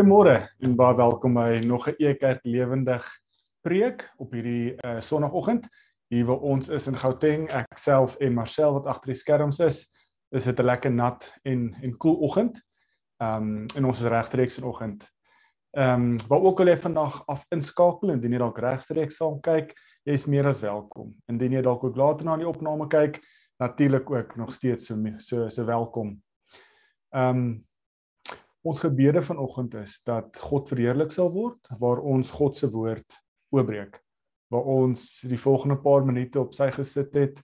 Goeiemôre en baie welkom by nog 'n Ekerk lewendig preek op hierdie uh, Sondagoggend. Hier waar ons is in Gauteng, ek self en Marcel wat agter die skerms is, is dit 'n lekker nat en en koel cool oggend. Ehm um, en ons is regstreeks vanoggend. Ehm um, waar ook al jy vandag af inskakel indien jy dalk regstreeks saam kyk, jy is meer as welkom. Indien jy dalk ook later na die opname kyk, natuurlik ook nog steeds so so so welkom. Ehm um, Ons gebede vanoggend is dat God verheerlik sal word waar ons God se woord oopbreek. Waar ons die volgende paar minute op sy gesit het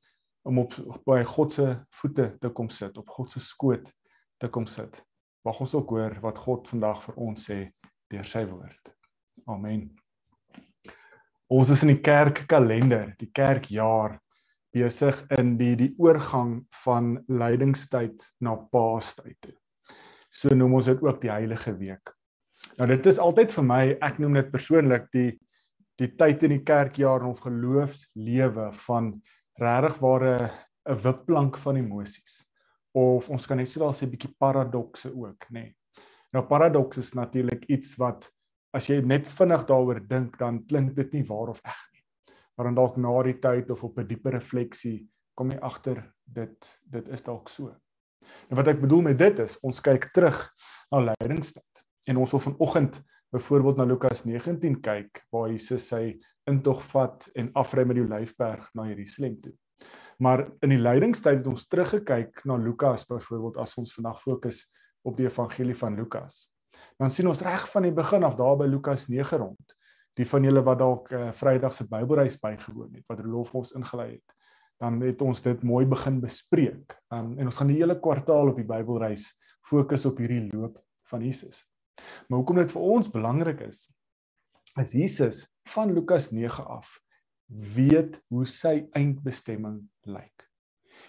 om op by God se voete te kom sit, op God se skoot te kom sit. Mag ons ook hoor wat God vandag vir ons sê deur sy woord. Amen. Ons is in die kerkkalender, die kerkjaar besig in die die oorgang van lydingstyd na paastyd toe so noem ons dit ook die heilige week. Nou dit is altyd vir my, ek noem dit persoonlik die die tyd in die kerkjaar of geloofslewe van regtig ware 'n wipplank van emosies. Of ons kan net so daar sê 'n bietjie paradokse ook, nê. Nee. Nou paradoks is natuurlik iets wat as jy net vinnig daaroor dink, dan klink dit nie waar of eg nie. Maar dan dalk na die tyd of op 'n dieper refleksie kom jy agter dit dit is dalk so. En wat ek bedoel met dit is, ons kyk terug na lydingstyd. En ons wil vanoggend byvoorbeeld na Lukas 19 kyk waar Jesus sy intog vat en afry met die Olyfberg na Jerusalem toe. Maar in die lydingstyd het ons teruggekyk na Lukas byvoorbeeld as ons vandag fokus op die evangelie van Lukas. Dan sien ons reg van die begin af daar by Lukas 9 rond. Die van julle wat dalk uh, Vrydag se Bybelreis bygewoon het, wat Rolf ons ingelei het dan het ons dit mooi begin bespreek. Um, en ons gaan die hele kwartaal op die Bybelreis fokus op hierdie loop van Jesus. Maar hoekom dit vir ons belangrik is, is Jesus van Lukas 9 af weet hoe sy eindbestemming lyk.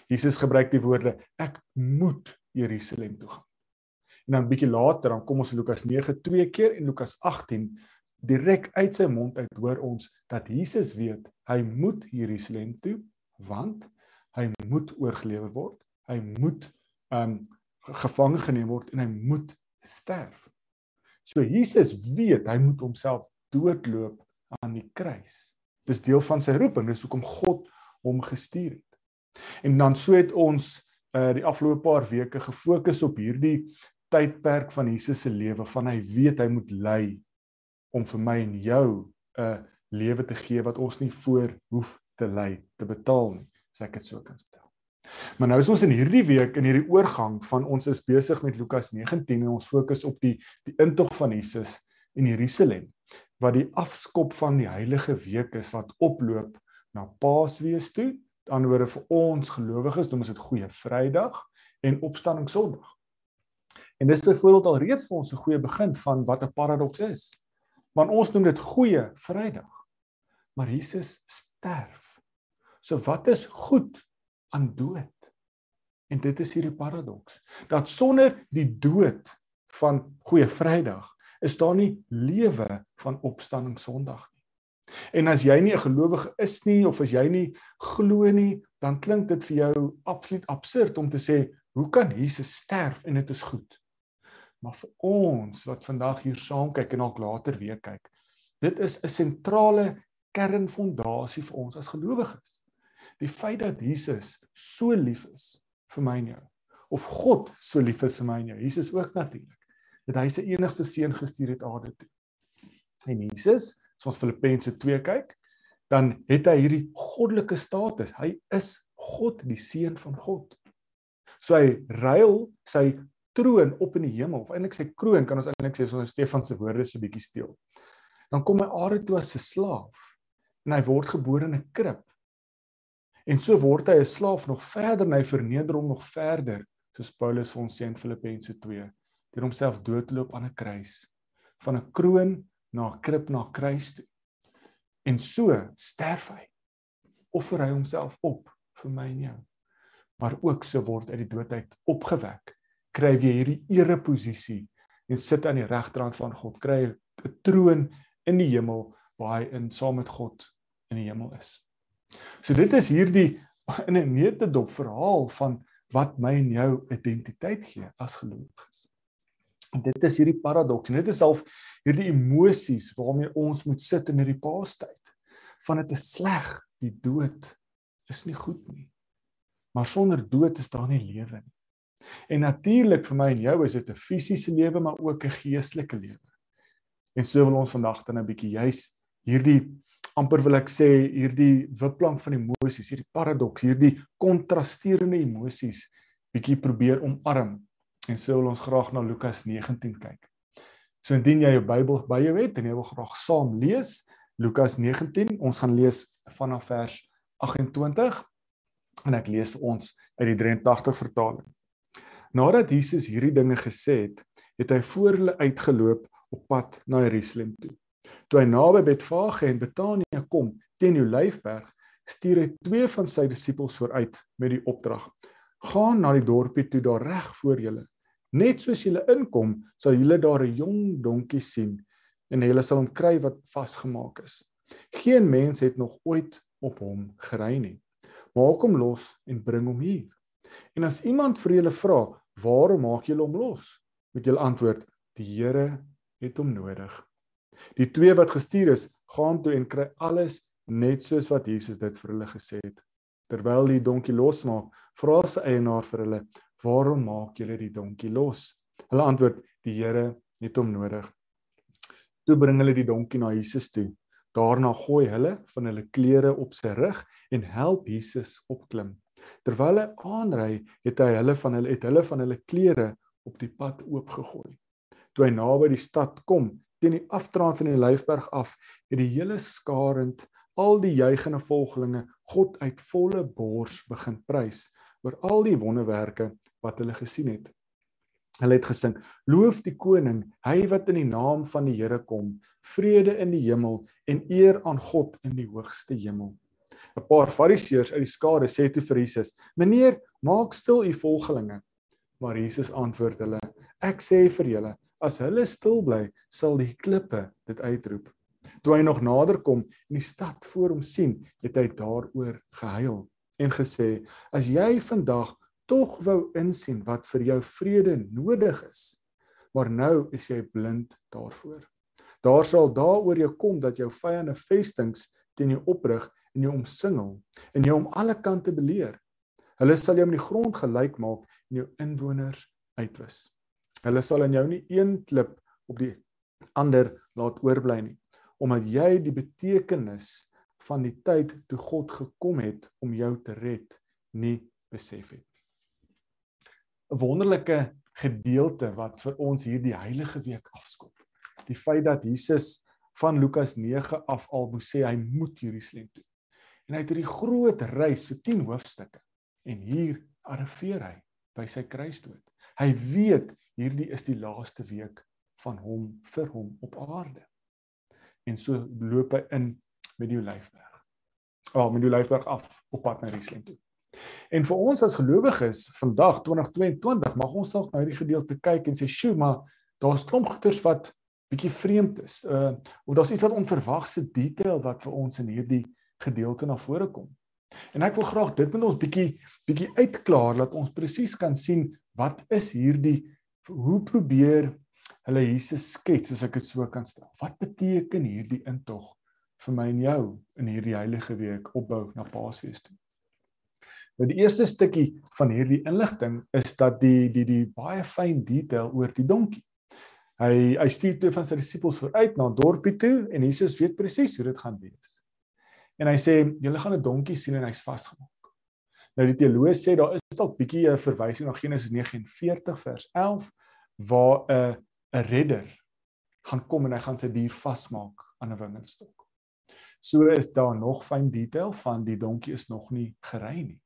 Jesus gebruik die woorde ek moet Jerusalem toe gaan. En dan bietjie later dan kom ons Lukas 9 twee keer en Lukas 18 direk uit sy mond uit hoor ons dat Jesus weet hy moet Jerusalem toe want hy moet oorgelewer word. Hy moet um gevange geneem word en hy moet sterf. So Jesus weet hy moet homself doodloop aan die kruis. Dis deel van sy roeping, dis hoekom God hom gestuur het. En dan so het ons uh die afgelope paar weke gefokus op hierdie tydperk van Jesus se lewe van hy weet hy moet ly om vir my en jou 'n uh, lewe te gee wat ons nie voor hoef te lei te betaal nie, as ek dit so kan stel. Maar nou is ons in hierdie week in hierdie oorgang van ons is besig met Lukas 19 en ons fokus op die die intog van Jesus in Jerusalem wat die afskop van die heilige week is wat oploop na Paasfees toe. Aan die ander vir ons gelowiges noem ons dit Goeie Vrydag en Opstanding Sondag. En dis byvoorbeeld al reeds vir ons 'n goeie begin van wat 'n paradoks is. Want ons noem dit Goeie Vrydag. Maar Jesus sterf. So wat is goed aan dood? En dit is hierdie paradoks dat sonder die dood van Goeie Vrydag is daar nie lewe van opstanding Sondag nie. En as jy nie 'n gelowige is nie of as jy nie glo nie, dan klink dit vir jou absoluut absurd om te sê, hoe kan Jesus sterf en dit is goed? Maar vir ons wat vandag hier saam kyk en ook later weer kyk, dit is 'n sentrale kernfondasie vir ons as gelowiges. Die feit dat Jesus so lief is vir my en jou of God so lief is vir my en jou. Jesus ook natuurlik. Dat hy sy enigste seun gestuur het aarde toe. En Jesus, as ons Filippense 2 kyk, dan het hy hierdie goddelike status. Hy is God, die seun van God. So hy ruil sy troon op in die hemel of eintlik sy kroon kan ons eintlik sê ons Stefan se woorde so bietjie steel. Dan kom hy aarde toe as 'n slaaf en hy word gebore in 'n krib. En so word hy 'n slaaf nog verder en hy verneder hom nog verder, soos Paulus vir ons sê in Filippense 2, deur homself doodloop aan 'n kruis, van 'n kroon na 'n krib na kruis toe. En so sterf hy. Offer hy homself op vir my en jou. Maar ook so word uit die dood uit opgewek, kry jy hierdie ereposisie en sit aan die regterhand van God, kry 'n troon in die hemel waar hy in saam met God in die hemel is. So dit is hierdie in 'n neutedop verhaal van wat my en jou identiteit gee as gelowiges. Dit is hierdie paradoks en dit is half hierdie emosies waarmee ons moet sit in hierdie paastyd. Van dit is sleg, die dood is nie goed nie. Maar sonder dood is daar nie lewe nie. En natuurlik vir my en jou is dit 'n fisiese lewe maar ook 'n geestelike lewe. En so wil ons vandag dan 'n bietjie juis hierdie amper wil ek sê hierdie wipplank van emosies, hierdie paradoks, hierdie kontrasterende emosies bietjie probeer omarm. En so wil ons graag na Lukas 19 kyk. So indien jy jou Bybel by jou het en jy wil graag saam lees Lukas 19, ons gaan lees vanaf vers 28 en ek lees vir ons uit die 83 vertaling. Nadat Jesus hierdie dinge gesê het, het hy voor hulle uitgeloop op pad na Jerusalem toe. Toe hy naby Betfage en Betanië kom, teen die Olyfberg, stuur hy twee van sy disippels vooruit met die opdrag: "Gaan na die dorpie toe daar reg voor julle. Net soos julle inkom, sal julle daar 'n jong donkie sien en julle sal hom kry wat vasgemaak is. Geen mens het nog ooit op hom gery nie. Maak hom los en bring hom hier. En as iemand vir julle vra, "Waarom maak julle hom los?" moet julle antwoord: "Die Here het hom nodig." Die twee wat gestuur is, gaan toe en kry alles net soos wat Jesus dit vir hulle gesê het. Terwyl die donkie losmaak, vra sy eienaar vir hulle: "Waarom maak julle die donkie los?" Hulle antwoord: "Die Here het hom nodig." Toe bring hulle die donkie na Jesus toe. Daarna gooi hulle van hulle klere op sy rug en help Jesus opklim. Terwyl hy aanry, het hy hulle van hulle het hulle van hulle klere op die pad oopgegooi. Toe hy naby die stad kom, teen die afdraand van die Lyfberg af het die hele skarend al die juigende volgelinge God uit volle bors begin prys oor al die wonderwerke wat hulle gesien het. Hulle het gesing: Loof die koning, hy wat in die naam van die Here kom, vrede in die hemel en eer aan God in die hoogste hemel. 'n Paar Fariseërs uit die skare sê toe vir Jesus: "Meneer, maak stil u volgelinge." Maar Jesus antwoord hulle: "Ek sê vir julle, As hulle stil bly, sal die klippe dit uitroep. Toe hy nog nader kom en die stad voor hom sien, het hy daaroor gehuil en gesê: "As jy vandag tog wou insien wat vir jou vrede nodig is, maar nou is jy blind daarvoor. Daar sal daaroor jou kom dat jou vyande vestings teen jou oprig en jou omsingel en jou om alle kante beleer. Hulle sal jou met die grond gelyk maak en jou inwoners uitwis." Hulle sal in jou nie een klip op die ander laat oorbly nie, omdat jy die betekenis van die tyd toe God gekom het om jou te red, nie besef het. 'n Wonderlike gedeelte wat vir ons hierdie heilige week afskop. Die feit dat Jesus van Lukas 9 af al moes sê hy moet Jerusalem toe. En hy het hierdie groot reis vir 10 hoofstukke en hier arriveer hy by sy kruisdood. Hy weet hierdie is die laaste week van hom vir hom op aarde. En so loop hy in met die Olyfberg. Ah, oh, met die Olyfberg af op pad na Jerusalem toe. En vir ons as gelowiges vandag 2022 mag ons dalk na hierdie gedeelte kyk en sê, "Sjoe, maar daar's klomp goeters wat bietjie vreemd is. Uh of daar's iets wat onverwagse detail wat vir ons in hierdie gedeelte na vore kom." En ek wil graag dit met ons bietjie bietjie uitklaar dat ons presies kan sien wat is hierdie hoe probeer hulle Jesus skets as ek dit so kan stel. Wat beteken hierdie intog vir my en jou in hierdie heilige week opbou na Paasfees toe? Nou die eerste stukkie van hierdie inligting is dat die die die baie fyn detail oor die donkie. Hy hy stuur twee van sy disippels vooruit na 'n dorpie toe en Jesus weet presies hoe dit gaan wees. En hy sê julle gaan 'n donkie sien en hy's vasgemaak. Nou die teoloog sê daar is dalk bietjie 'n verwysing na Genesis 49 vers 11 waar 'n 'n redder gaan kom en hy gaan sy dier vasmaak aan 'n wingerdstok. So is daar nog fyn detail van die donkie is nog nie gery nie.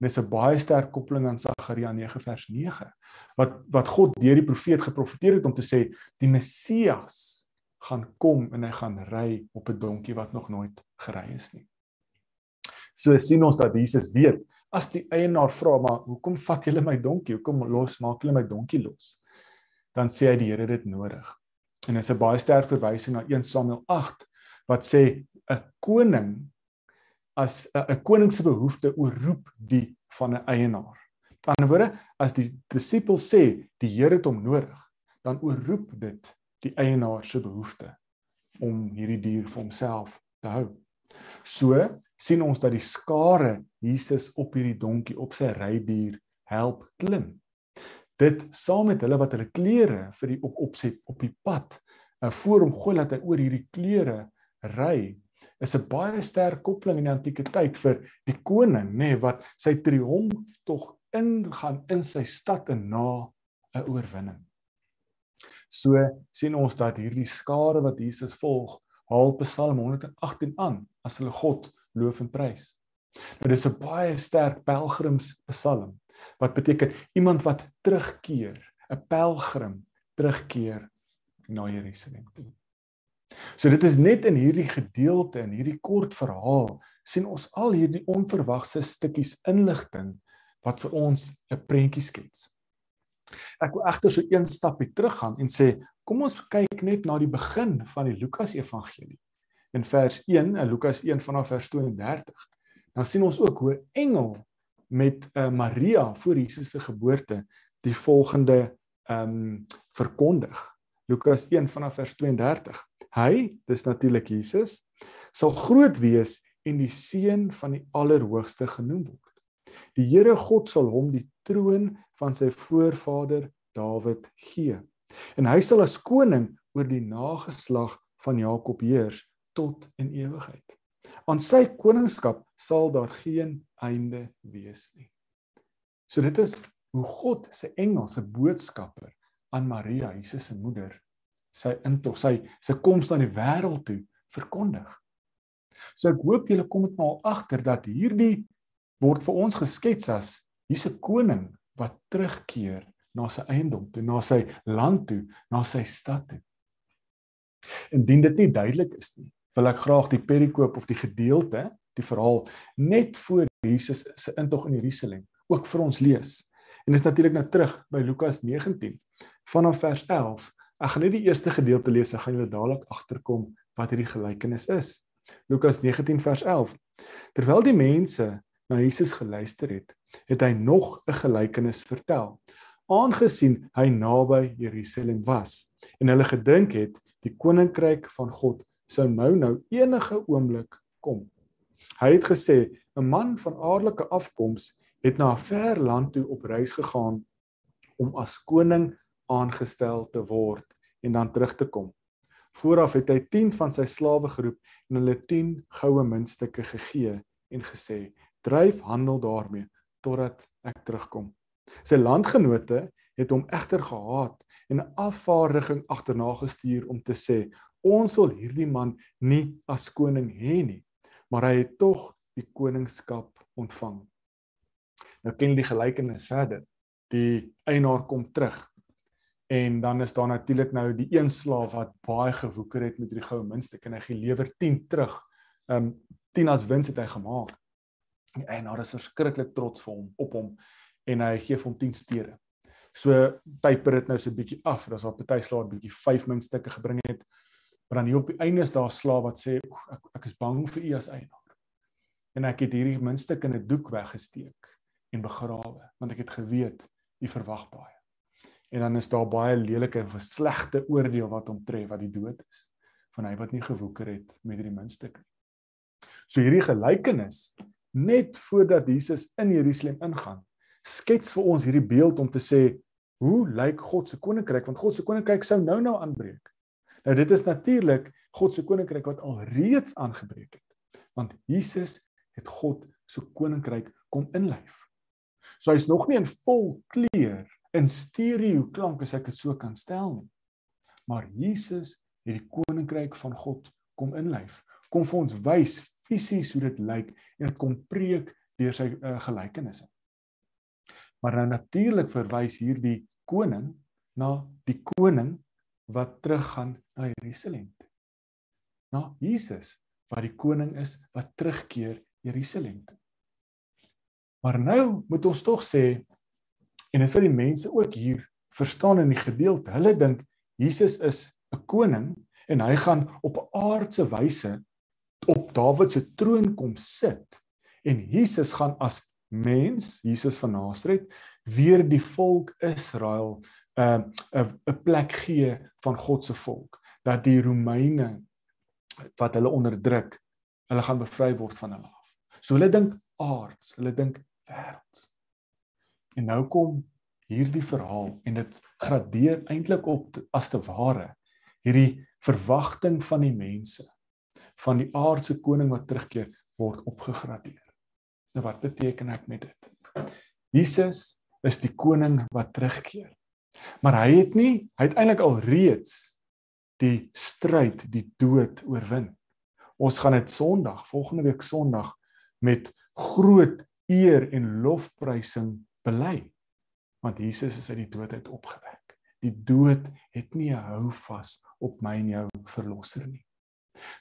En dis 'n baie sterk koppeling aan Sagaria 9 vers 9 wat wat God deur die profeet geprofeteer het om te sê die Messias gaan kom en hy gaan ry op 'n donkie wat nog nooit gery is nie. So sien ons dat Jesus weet as die eienaar vra maar hoekom vat julle my donkie? Hoekom los maak julle my donkie los? Dan sê hy die Here dit nodig. En dit is 'n baie sterk verwysing na 1 Samuel 8 wat sê 'n koning as 'n koning se behoefte oorroep die van 'n eienaar. Aan die ander woorde, as die disipel sê die Here het hom nodig, dan oorroep dit die eienaar se behoefte om hierdie dier vir homself te hou. So sien ons dat die skare Jesus op hierdie donkie op sy rydier help klim. Dit saam met hulle wat hulle klere vir die op opset op die pad uh, voor hom gooi dat hy oor hierdie klere ry is 'n baie sterk koppeling in die antieke tyd vir die koning nê nee, wat sy triomf tog ingaan in sy stad en na 'n oorwinning. So sien ons dat hierdie skare wat Jesus volg, haal Psalm 118 aan as hulle God loof en prys. Nou dis 'n baie sterk pelgrimspsalm wat beteken iemand wat terugkeer, 'n pelgrim terugkeer na Jerusalem toe. So dit is net in hierdie gedeelte in hierdie kort verhaal sien ons al hierdie onverwagse stukkies inligting wat vir ons 'n prentjie skets. Ek wil egter so een stapie teruggaan en sê kom ons kyk net na die begin van die Lukas Evangelie. In vers 1, in Lukas 1 vanaf vers 32, dan sien ons ook hoe 'n engel met uh, Maria voor Jesus se geboorte die volgende ehm um, verkondig. Lukas 1 vanaf vers 32. Hy, dis natuurlik Jesus, sal groot wees en die seun van die Allerhoogste genoem word. Die Here God sal hom die troon van sy voorvader Dawid gee. En hy sal as koning oor die nageslag van Jakob heers tot in ewigheid. Aan sy koningskap sal daar geen einde wees nie. So dit is hoe God se engel se boodskapper aan Maria, Jesus se moeder, sy intog, sy sy koms aan die wêreld toe verkondig. So ek hoop julle kom dit nou agter dat hierdie word vir ons geskets as hier's 'n koning wat terugkeer na sy eiendom toe, na sy land toe, na sy stad toe. Indien dit nie duidelik is nie, wil ek graag die perikoop of die gedeelte, die verhaal net voor Jesus se intog in Jerusalem ook vir ons lees. En dis natuurlik nou terug by Lukas 19 vanaf vers 11. Ek gaan net die eerste gedeelte lees, ek gaan julle dadelik agterkom wat hierdie gelykenis is. Lukas 19 vers 11. Terwyl die mense na Jesus geluister het, het hy nog 'n gelykenis vertel. Aangesien hy naby Jerusalem was en hulle gedink het die koninkryk van God sou nou nou enige oomblik kom. Hy het gesê 'n man van aardelike afkoms het na 'n ver land toe op reis gegaan om as koning aangestel te word en dan terug te kom. Vooraf het hy 10 van sy slawe geroep en hulle 10 goue muntstukke gegee en gesê: "Dryf handel daarmee totdat ek terugkom." Sy landgenote het hom egter gehaat en 'n afvaardiging agterna gestuur om te sê: "Ons wil hierdie man nie as koning hê nie." Maar hy het tog die koningskap ontvang. Nou ken die gelykenis verder. Die eienaar kom terug En dan is daar natuurlik nou die een slaaf wat baie gewoeker het met die goue muntstuk en hy gelewer 10 terug. Um 10 as wins het hy gemaak. En daar is verskriklik trots vir hom op hom en hy gee hom 10 stede. So typer dit nou so 'n bietjie af. Daar's al party slaaf wat bietjie 5 muntstukke gebring het. Maar dan hier op die einde is daar 'n slaaf wat sê ek ek is bang vir u as eienaar. En ek het hierdie muntstuk in 'n doek weggesteek en begrawe want ek het geweet u verwag baie en dan is daar baie lelike en slegte oordeel wat hom tref wat die dood is van hy wat nie gewoeker het met hierdie muntstuk nie. So hierdie gelykenis net voordat Jesus in Jerusalem ingaan, skets vir ons hierdie beeld om te sê hoe lyk God se koninkryk want God se koninkryk sou nou-nou aanbreek. Nou dit is natuurlik God se koninkryk wat al reeds aangebreek het. Want Jesus het God se koninkryk kom inlyf. So hy's nog nie in vol kleur in stereo klank as ek dit so kan stel nie. Maar Jesus het die koninkryk van God kom inlyf. Kom vir ons wys fisies hoe dit lyk en dit kom preek deur sy uh, gelykenisse. Maar nou natuurlik verwys hierdie koning na die koning wat teruggaan na Jerusalem. Na Jesus wat die koning is wat terugkeer Jerusalem. Maar nou moet ons tog sê En dit vir die mense ook hier verstaan in die gedeelte. Hulle dink Jesus is 'n koning en hy gaan op 'n aardse wyse op Dawid se troon kom sit. En Jesus gaan as mens, Jesus van Nasaret, weer die volk Israel 'n uh, 'n plek gee van God se volk dat die Romeine wat hulle onderdruk, hulle gaan bevry word van hulle af. So hulle dink aards, hulle dink wêreld. En nou kom hierdie verhaal en dit gradeer eintlik op as te ware hierdie verwagting van die mense van die aardse koning wat terugkeer word opgegradeer. Nou wat beteken ek met dit? Jesus is die koning wat terugkeer. Maar hy het nie, hy het eintlik al reeds die stryd, die dood oorwin. Ons gaan dit Sondag, volgende week Sondag met groot eer en lofprysing bely. Want Jesus is uit die dood uit opgewek. Die dood het nie 'n hou vas op my en jou verlosser nie.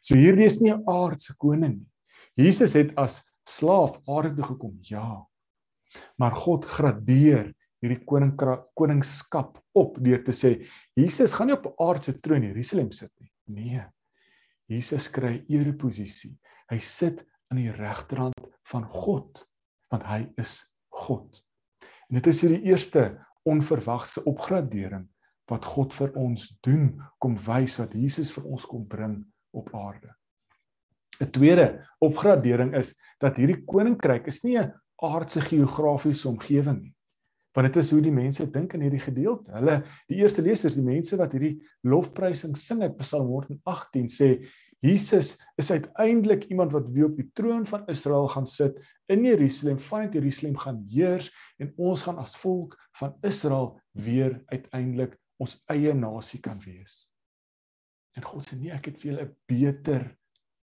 So hierdie is nie 'n aardse koning nie. Jesus het as slaaf aarde toe gekom. Ja. Maar God gradeer hierdie koning koningskap op deur te sê Jesus gaan nie op aardse troon in Jerusalem sit nie. Nee. Jesus kry ereposisie. Hy sit aan die regterhand van God want hy is God. En dit is hierdie eerste onverwagse opgradering wat God vir ons doen, kom wys wat Jesus vir ons kom bring op aarde. 'n Tweede opgradering is dat hierdie koninkryk is nie 'n aardse geografiese omgewing nie. Want dit is hoe die mense dink in hierdie gedeelte. Hulle die eerste lesers, die mense wat hierdie lofprysing sing uit Psalm 118 sê Jesus is uiteindelik iemand wat weer op die troon van Israel gaan sit in Jerusalem, vanuit Jerusalem gaan heers en ons gaan as volk van Israel weer uiteindelik ons eie nasie kan wees. En God sê nee, ek het vir julle 'n beter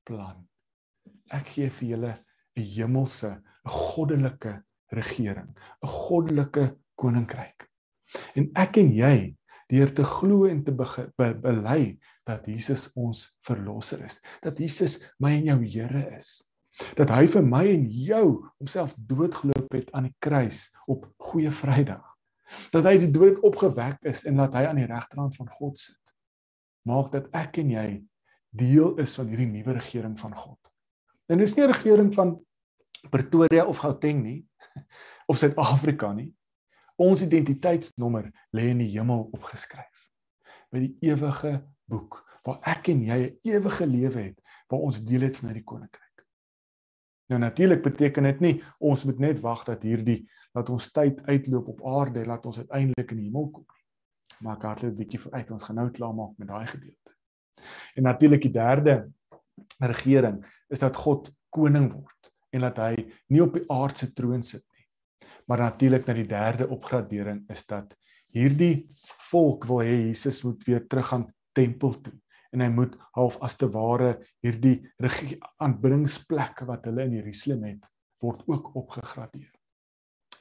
plan. Ek gee vir julle 'n hemelse, 'n goddelike regering, 'n goddelike koninkryk. En ek en jy deur te glo en te be bely dat Jesus ons verlosser is, dat Jesus my en jou Here is. Dat hy vir my en jou homself doodgeloop het aan die kruis op Goeie Vrydag. Dat hy die dood opgewek is en dat hy aan die regterhand van God sit. Maak dat ek en jy deel is van hierdie nuwe regering van God. En dis nie 'n regering van Pretoria of Gauteng nie of Suid-Afrika nie. Ons identiteitsnommer lê in die hemel opgeskryf. By die ewige boek waar ek en jy 'n ewige lewe het waar ons deel het van hierdie koninkryk. Nou natuurlik beteken dit nie ons moet net wag dat hierdie dat ons tyd uitloop op aarde en laat ons uiteindelik in die hemel kom. Maar ek hardloop 'n bietjie vooruit ons gaan nou klaar maak met daai gedeelte. En natuurlik die derde regering is dat God koning word en dat hy nie op die aardse troon sit nie. Maar natuurlik dat die derde opgradering is dat hierdie volk wil hê Jesus moet weer teruggaan tempel toe en hy moet half as te ware hierdie aanbiddingsplek wat hulle in Jerusalem het word ook opgegradeer.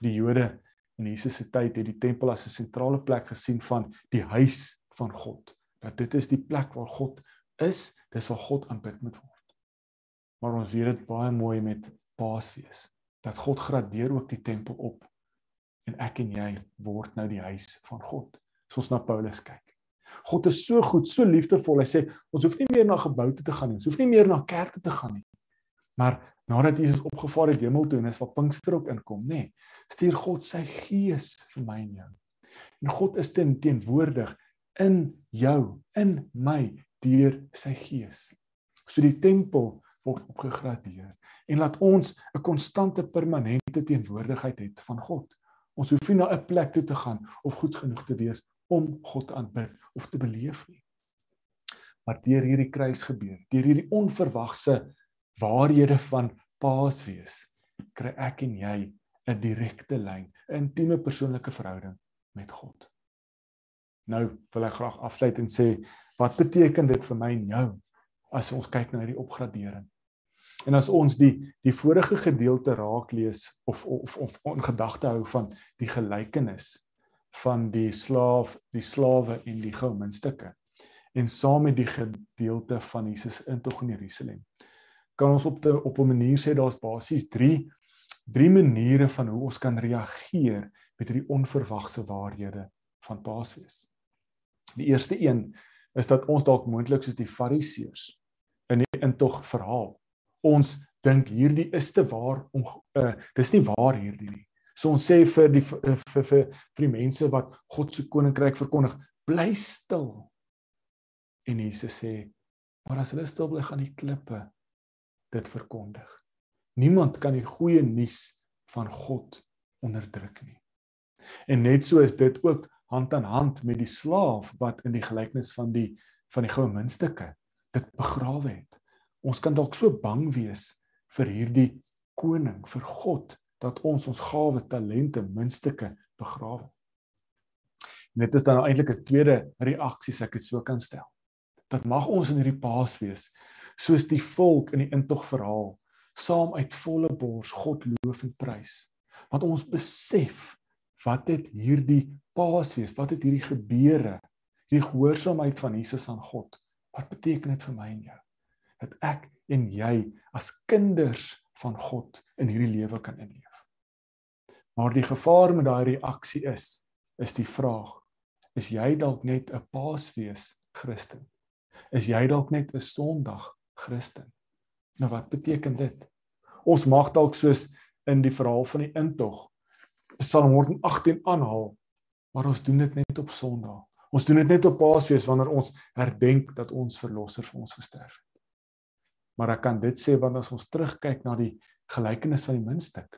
Die Jode in Jesus se tyd het die tempel as 'n sentrale plek gesien van die huis van God. Dat dit is die plek waar God is, dis waar God aanbid moet word. Maar ons weet dit baie mooi met Paasfees dat God gradeer ook die tempel op en ek en jy word nou die huis van God. As ons na Paulus kyk God is so goed, so liefdevol. Hy sê ons hoef nie meer na geboue te gaan nie. Ons hoef nie meer na kerke te gaan nie. Maar nadat Jesus opgevaar het hemel toe en is wat Pinkster ook inkom, nê, nee, stuur God sy gees vir my en jou. En God is ten teenwoordig in jou, in my deur sy gees. So die tempel word opgegradeer en laat ons 'n konstante permanente teenwoordigheid het van God. Ons hoef nie na 'n plek toe te gaan of goed genoeg te wees om God aanbid of te beleef nie. Maar deur hierdie kruis gebeur, deur hierdie onverwagse waarhede van Paasfees, kry ek en jy 'n direkte lyn, 'n intieme persoonlike verhouding met God. Nou wil ek graag afsluit en sê, wat beteken dit vir my en jou as ons kyk na hierdie opgradering? En as ons die die vorige gedeelte raak lees of of of in gedagte hou van die gelykenis van die slaaf, die slawe en die goudmuntstukke en saam met die gedeelte van Jesus intog in Jerusalem. Kan ons op te, op 'n manier sê daar's basies 3 drie maniere van hoe ons kan reageer met hierdie onverwagse waarhede van Paasfees. Die eerste een is dat ons dalk moontlik soos die Fariseërs in die intog verhaal. Ons dink hierdie is te waar om uh, dis nie waar hierdie nie. So ons sê vir die vir vir, vir die mense wat God se koninkryk verkondig, bly stil. En Jesus sê, maar as hulle stil bly, gaan die klippe dit verkondig. Niemand kan die goeie nuus van God onderdruk nie. En net so is dit ook hand aan hand met die slaaf wat in die gelykenis van die van die goue muntstukke dit begrawe het. Ons kan dalk so bang wees vir hierdie koning, vir God dat ons ons gawe, talente, muntstukke begrawe. En dit is dan eintlik 'n tweede reaksie as ek dit so kan stel. Dat mag ons in hierdie paas wees soos die volk in die intog verhaal, saam uit volle bors God loof en prys. Want ons besef wat het hierdie paasfees, wat het hierdie gebeure, hierdie gehoorsaamheid van Jesus aan God, wat beteken dit vir my en jou? Dat ek en jy as kinders van God in hierdie lewe kan inleef. Maar die gevaar met daai reaksie is, is die vraag, is jy dalk net 'n paasfees Christen? Is jy dalk net 'n Sondag Christen? Nou wat beteken dit? Ons mag dalk soos in die verhaal van die intog Psalm 118 aanhaal, maar ons doen dit net op Sondag. Ons doen dit net op Paasfees wanneer ons herdenk dat ons verlosser vir ons gesterf het. Maar ek kan dit sê wanneer ons terugkyk na die gelykenis van die muntstuk.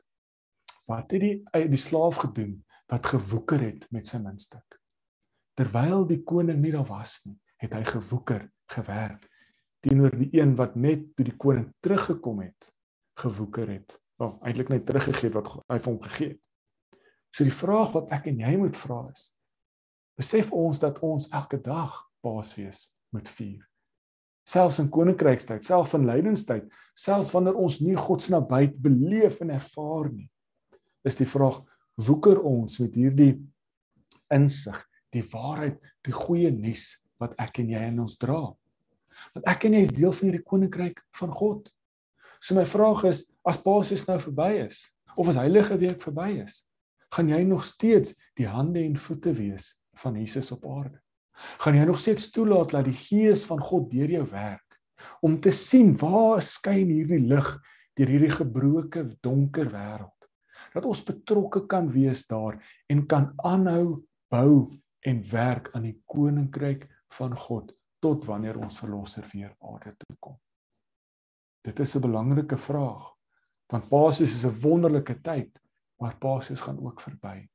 Wat het die die slaaf gedoen wat gewoeker het met sy muntstuk? Terwyl die koning nie daar was nie, het hy gewoeker gewerk teenoor die een wat net toe die koning teruggekom het gewoeker het. Wel, eintlik net teruggegee wat hy vir hom gegee het. So die vraag wat ek en jy moet vra is: besef ons dat ons elke dag Paasfees moet vier? Selfs in koninkrykstyd, selfs in lydenstyd, selfs wanneer ons nie God se nabyheid beleef en ervaar nie, is die vraag: woeker ons met hierdie insig, die waarheid, die goeie nuus wat ek en jy in ons dra? Want ek en jy is deel van hierdie koninkryk van God. So my vraag is, as Paasfees nou verby is, of as Heilige Week verby is, gaan jy nog steeds die hande en voete wees van Jesus op aarde. Gaan jy nog steeds toelaat dat die gees van God deur jou werk om te sien waar skyn hierdie lig deur hierdie gebroke donker wêreld. Dat ons betrokke kan wees daar en kan aanhou bou en werk aan die koninkryk van God tot wanneer ons verlosser weer aarde toe kom. Dit is 'n belangrike vraag want Paasies is 'n wonderlike tyd maar Paasies gaan ook verby.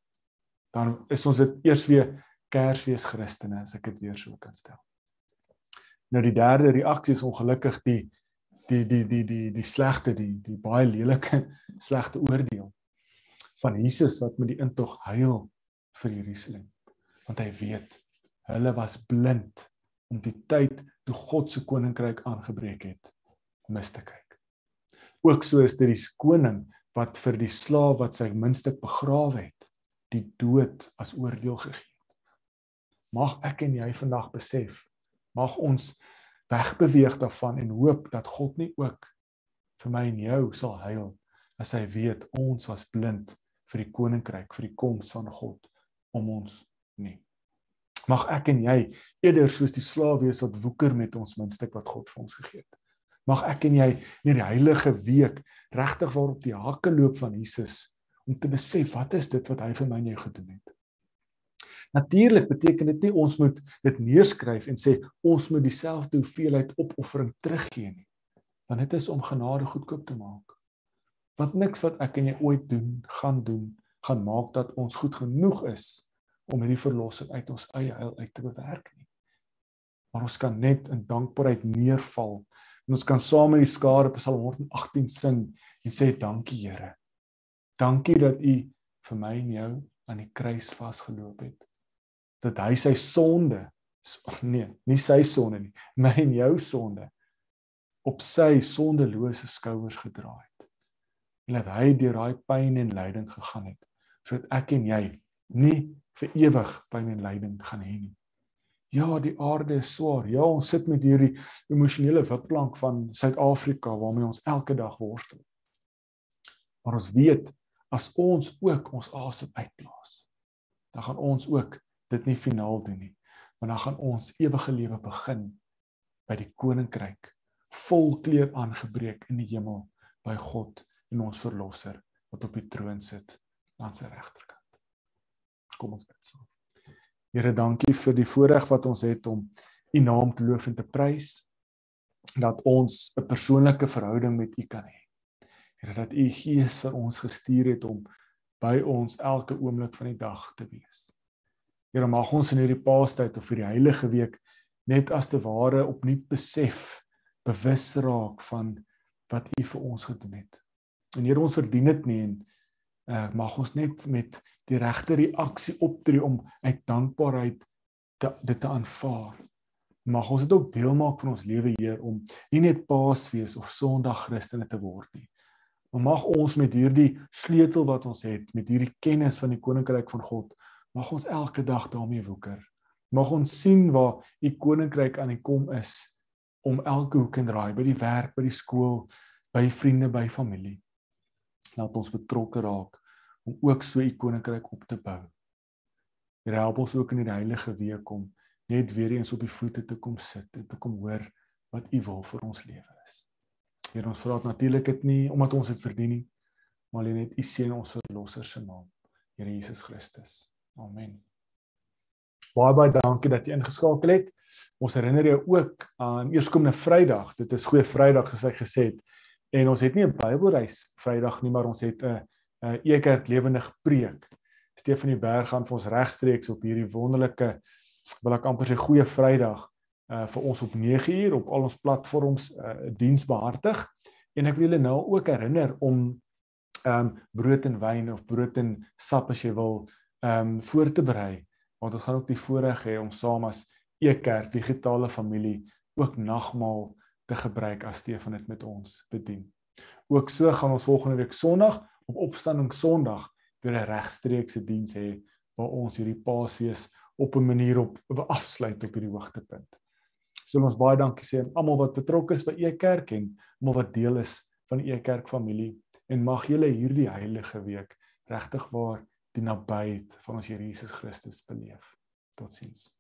Dan is ons dit eers weer Kersfees Christene as ek dit weer so kan stel. Nou die derde reaksie is ongelukkig die die die die die die slegte die die baie lelike slegte oordeel van Jesus wat met die intog huil vir Jerusalem want hy weet hulle was blind om die tyd toe God se koninkryk aangebreek het mis te kyk. Ook so is dit die koning wat vir die slaaf wat sy muntstuk begrawe het, die dood as oordeel gegee het. Mag ek en jy vandag besef, mag ons wegbeweeg daarvan en hoop dat God nie ook vir my en jou sal huil as hy weet ons was blind vir die koninkryk, vir die koms van God om ons nie. Mag ek en jy eerder soos die slaaf wees wat woeker met ons muntstuk wat God vir ons gegee het mag ek en jy in die heilige week regtig waarop die hakke loop van Jesus om te besef wat is dit wat hy vir my en jou gedoen het. Natuurlik beteken dit nie ons moet dit neerskryf en sê ons moet dieselfde hoeveelheid opoffering teruggee nie. Want dit is om genade goedkoop te maak. Want niks wat ek en jy ooit doen, gaan doen, gaan maak dat ons goed genoeg is om hierdie verlossing uit ons eie heil uit te bewerk nie. Maar ons kan net in dankbaarheid neerval En ons kan saam met die skare Psalm 118 sing en sê dankie Here. Dankie dat U vir my en jou aan die kruis vasgeloop het. Dat hy sy sonde nee, nie sy sonde nie, my en jou sonde op sy sondelose skouers gedra het. En dat hy deur daai pyn en lyding gegaan het sodat ek en jy nie vir ewig pyn en lyding gaan hê nie. Ja, die aarde is swaar. Ja, ons sit met hierdie emosionele wipplank van Suid-Afrika waarmee ons elke dag worstel. Maar ons weet as ons ook ons asem uitblaas, dan gaan ons ook dit nie finaal doen nie, maar dan gaan ons ewige lewe begin by die koninkryk, vol kleur aangebreek in die hemel by God en ons verlosser wat op die troon sit aan sy regterkant. Kom ons bid saam. Here, dankie vir die voorreg wat ons het om U naam te loof en te prys dat ons 'n persoonlike verhouding met U kan hê. Here, dat U Gees vir ons gestuur het om by ons elke oomblik van die dag te wees. Here, mag ons in hierdie Paastyd of vir die Heilige Week net as te ware opnuut besef, bewus raak van wat U vir ons gedoen het. En Here, ons verdien dit nie en uh, mag ons net met die regte reaksie optree om uit dankbaarheid te, dit te aanvaar. Mag ons dit ook deel maak van ons lewe Heer om nie net Paasfees of Sondag Christene te word nie. Maar mag ons met hierdie sleutel wat ons het, met hierdie kennis van die koninkryk van God, mag ons elke dag daarmee woeker. Mag ons sien waar u koninkryk aan die kom is om elke hoek en draai by die werk, by die skool, by vriende, by familie. Laat ons betrokke raak om ook so u koninkryk op te bou. Here help ons ook in die heilige week om net weer eens op die voete te kom sit en te kom hoor wat u wil vir ons lewe is. Here ons vra natuurlik dit nie omdat ons dit verdien nie, maar alleen net u seën ons verlosser se naam, Here Jesus Christus. Amen. Baie baie dankie dat jy ingeskakel het. Ons herinner jou ook aan eerskomende Vrydag. Dit is goeie Vrydag soos hy gesê het. En ons het nie 'n Bybelreis Vrydag nie, maar ons het 'n 'n Ekerk lewendig preek. Stefanie Berg gaan vir ons regstreeks op hierdie wonderlike wil ek amper sê goeie Vrydag uh vir ons op 9uur op al ons platforms uh diens behartig. En ek wil julle nou ook herinner om um brood en wyn of brood en sap as jy wil um voor te berei want ons gaan ook die voorreg hê om saam as Ekerk digitale familie ook nagmaal te gebruik as Stefan dit met ons bedien. Ook so gaan ons volgende week Sondag op opstanding Sondag weer 'n regstreekse diens hê waar ons hierdie Paasfees op 'n manier op afsluit op hierdie hoogtepunt. So ons baie dankie sê aan almal wat betrokke is by e kerk en almal wat deel is van e kerk familie en mag julle hierdie heilige week regtig waar die nabyheid van ons Here Jesus Christus beleef. Totsiens.